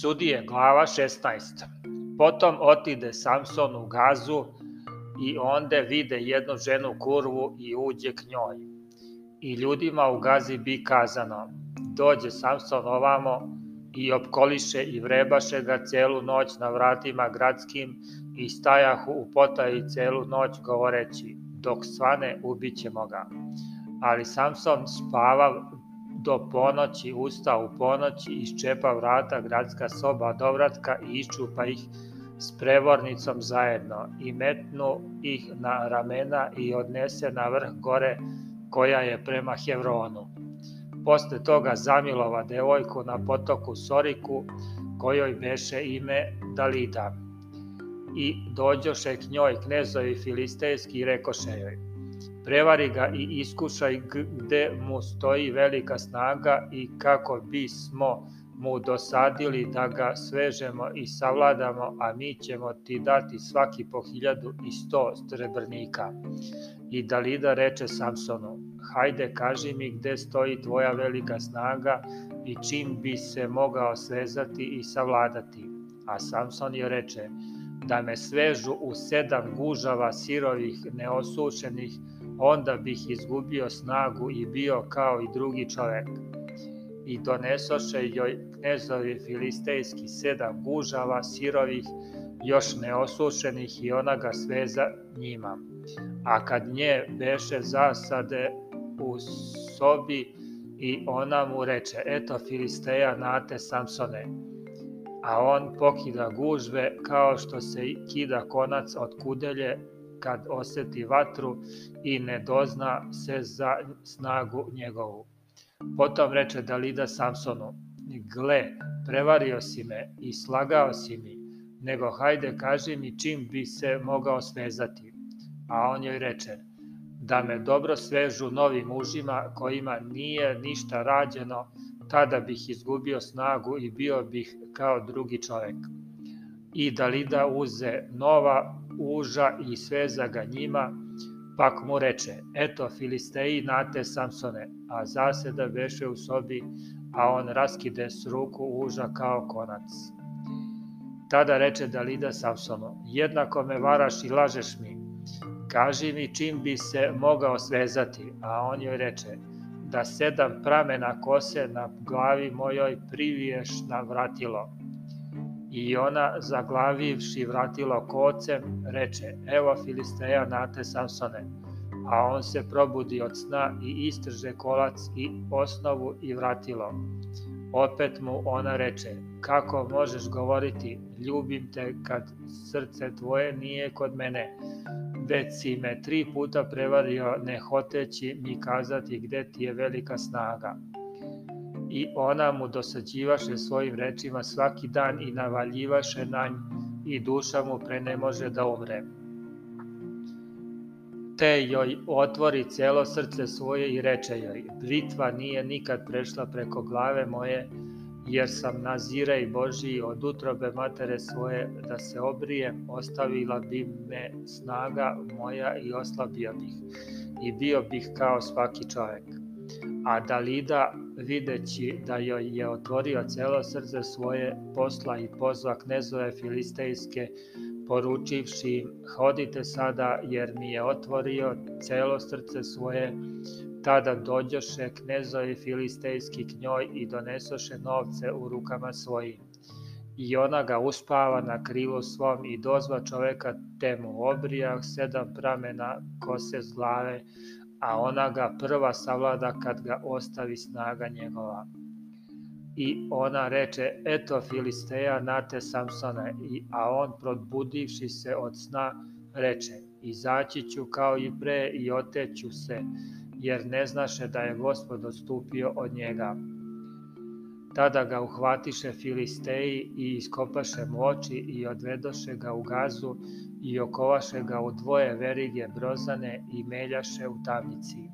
Sudije, glava 16. Potom otide Samson u gazu i onda vide jednu ženu kurvu i uđe k njoj. I ljudima u gazi bi kazano, dođe Samson ovamo i opkoliše i vrebaše ga celu noć na vratima gradskim i stajahu u potaji celu noć govoreći, dok svane ubićemo ga. Ali Samson spava do ponoći usta u ponoći, iščepa vrata gradska soba dovratka i iščupa ih s prevornicom zajedno i metnu ih na ramena i odnese na vrh gore koja je prema Hevronu. Posle toga zamilova devojku na potoku Soriku, kojoj beše ime Dalida. I dođoše k njoj knezovi filistejski i rekoše joj, prevari ga i iskušaj gde mu stoji velika snaga i kako bismo mu dosadili da ga svežemo i savladamo, a mi ćemo ti dati svaki po hiljadu i sto srebrnika. I Dalida reče Samsonu, hajde kaži mi gde stoji tvoja velika snaga i čim bi se mogao svezati i savladati. A Samson je reče, da me svežu u sedam gužava sirovih, neosušenih, onda bih izgubio snagu i bio kao i drugi čovek. I donesoše joj knezovi filistejski sedam gužava sirovih, još neosušenih i ona ga sveza njima. A kad nje beše zasade u sobi i ona mu reče, eto Filisteja nate Samsone, a on pokida gužve kao što se kida konac od kudelje kad oseti vatru i ne dozna se za snagu njegovu. Potom reče Dalida Samsonu, gle, prevario si me i slagao si mi, nego hajde kaži mi čim bi se mogao svezati. A on joj reče, da me dobro svežu novim mužima kojima nije ništa rađeno, tada bih izgubio snagu i bio bih kao drugi čovek. I Dalida uze nova uža i sveza ga njima, pak mu reče, eto Filisteji nate Samsone, a zaseda beše u sobi, a on raskide s ruku uža kao konac. Tada reče Dalida Samsonu, jednako me varaš i lažeš mi, kaži mi čim bi se mogao svezati, a on joj reče, da sedam pramena kose na glavi mojoj priviješ na vratilo, I ona, zaglavivši vratilo kocem, reče, evo Filisteja nate Samsone. A on se probudi od sna i istrže kolac i osnovu i vratilo. Opet mu ona reče, kako možeš govoriti, ljubim te kad srce tvoje nije kod mene, već si me tri puta prevario ne hoteći mi kazati gde ti je velika snaga i ona mu dosađivaše svojim rečima svaki dan i navaljivaše na nj i duša mu pre ne može da umre. Te joj otvori celo srce svoje i reče joj, britva nije nikad prešla preko glave moje, jer sam nazirej Božiji od utrobe matere svoje da se obrijem, ostavila bi me snaga moja i oslabio bih i bio bih kao svaki čovek. A Dalida videći da joj je otvorio celo srce svoje posla i pozva knezove filistejske, poručivši im, hodite sada jer mi je otvorio celo srce svoje, tada dođoše knezovi filistejski k njoj i donesoše novce u rukama svojim. I ona ga uspava na krilu svom i dozva čoveka temu obrijah sedam pramena kose z glave, a ona ga prva savlada kad ga ostavi snaga njegova. I ona reče, eto Filisteja nate Samsona, I, a on probudivši se od sna reče, izaći ću kao i pre i oteću se, jer ne znaše da je gospod odstupio od njega. Tada ga uhvatiše Filisteji i iskopaše mu oči i odvedoše ga u gazu i okovaše ga u dvoje verige brozane i meljaše u tamnici.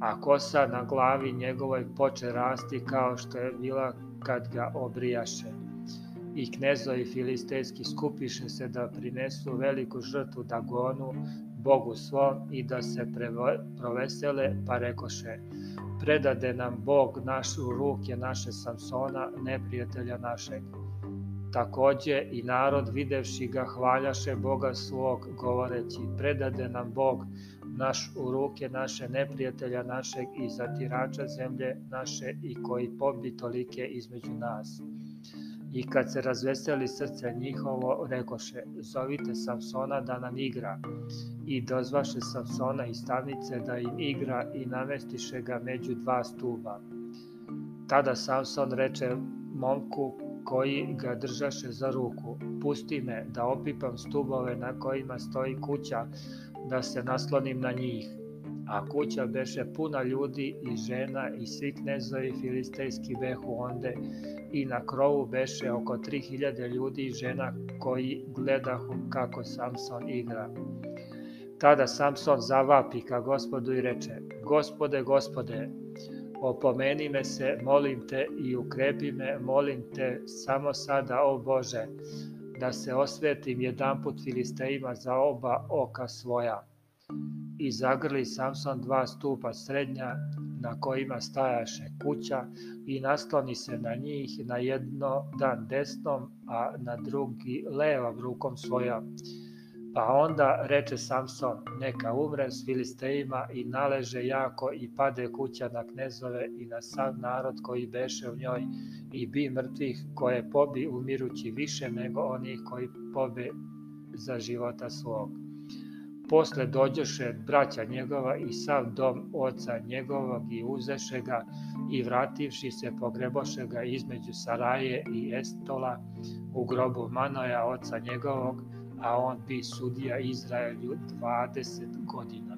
A kosa na glavi njegovoj poče rasti kao što je bila kad ga obrijaše. I knezovi filistejski skupiše se da prinesu veliku žrtvu Dagonu, Bogu svom i da se provesele, pa rekoše, predade nam Bog naš u ruke naše Samsona, neprijatelja našeg. Takođe i narod videvši ga hvaljaše Boga svog, govoreći, predade nam Bog naš u ruke naše neprijatelja našeg i zatirača zemlje naše i koji pobi tolike između nas. I kad se razveseli srce njihovo, rekoše, zovite Samsona da nam igra. I dozvaše Samsona iz stavnice da im igra i namestiše ga među dva stuba. Tada Samson reče momku koji ga držaše za ruku, pusti me da opipam stubove na kojima stoji kuća, da se naslonim na njih. A kuća beše puna ljudi i žena i svi knezovi filistejski behu onde i na krovu beše oko 3000 ljudi i žena koji gledahu kako Samson igra. Tada Samson zavapi ka gospodu i reče, Gospode, gospode, opomeni me se, molim te i ukrepi me, molim te samo sada, o Bože, da se osvetim jedanput Filistejima za oba oka svoja. I zagrli Samson dva stupa srednja na kojima stajaše kuća i nasloni se na njih na jedno dan desnom, a na drugi levom rukom svoja. Pa onda reče Samson, neka umre s Filistejima i naleže jako i pade kuća na knezove i na sav narod koji beše u njoj i bi mrtvih koje pobi umirući više nego onih koji pobe za života svog. Posle dođoše braća njegova i sav dom oca njegovog i uzeše ga i vrativši se pogreboše ga između Saraje i Estola u grobu Manoja oca njegovog, a on bi sudija Izraelju 20 godina.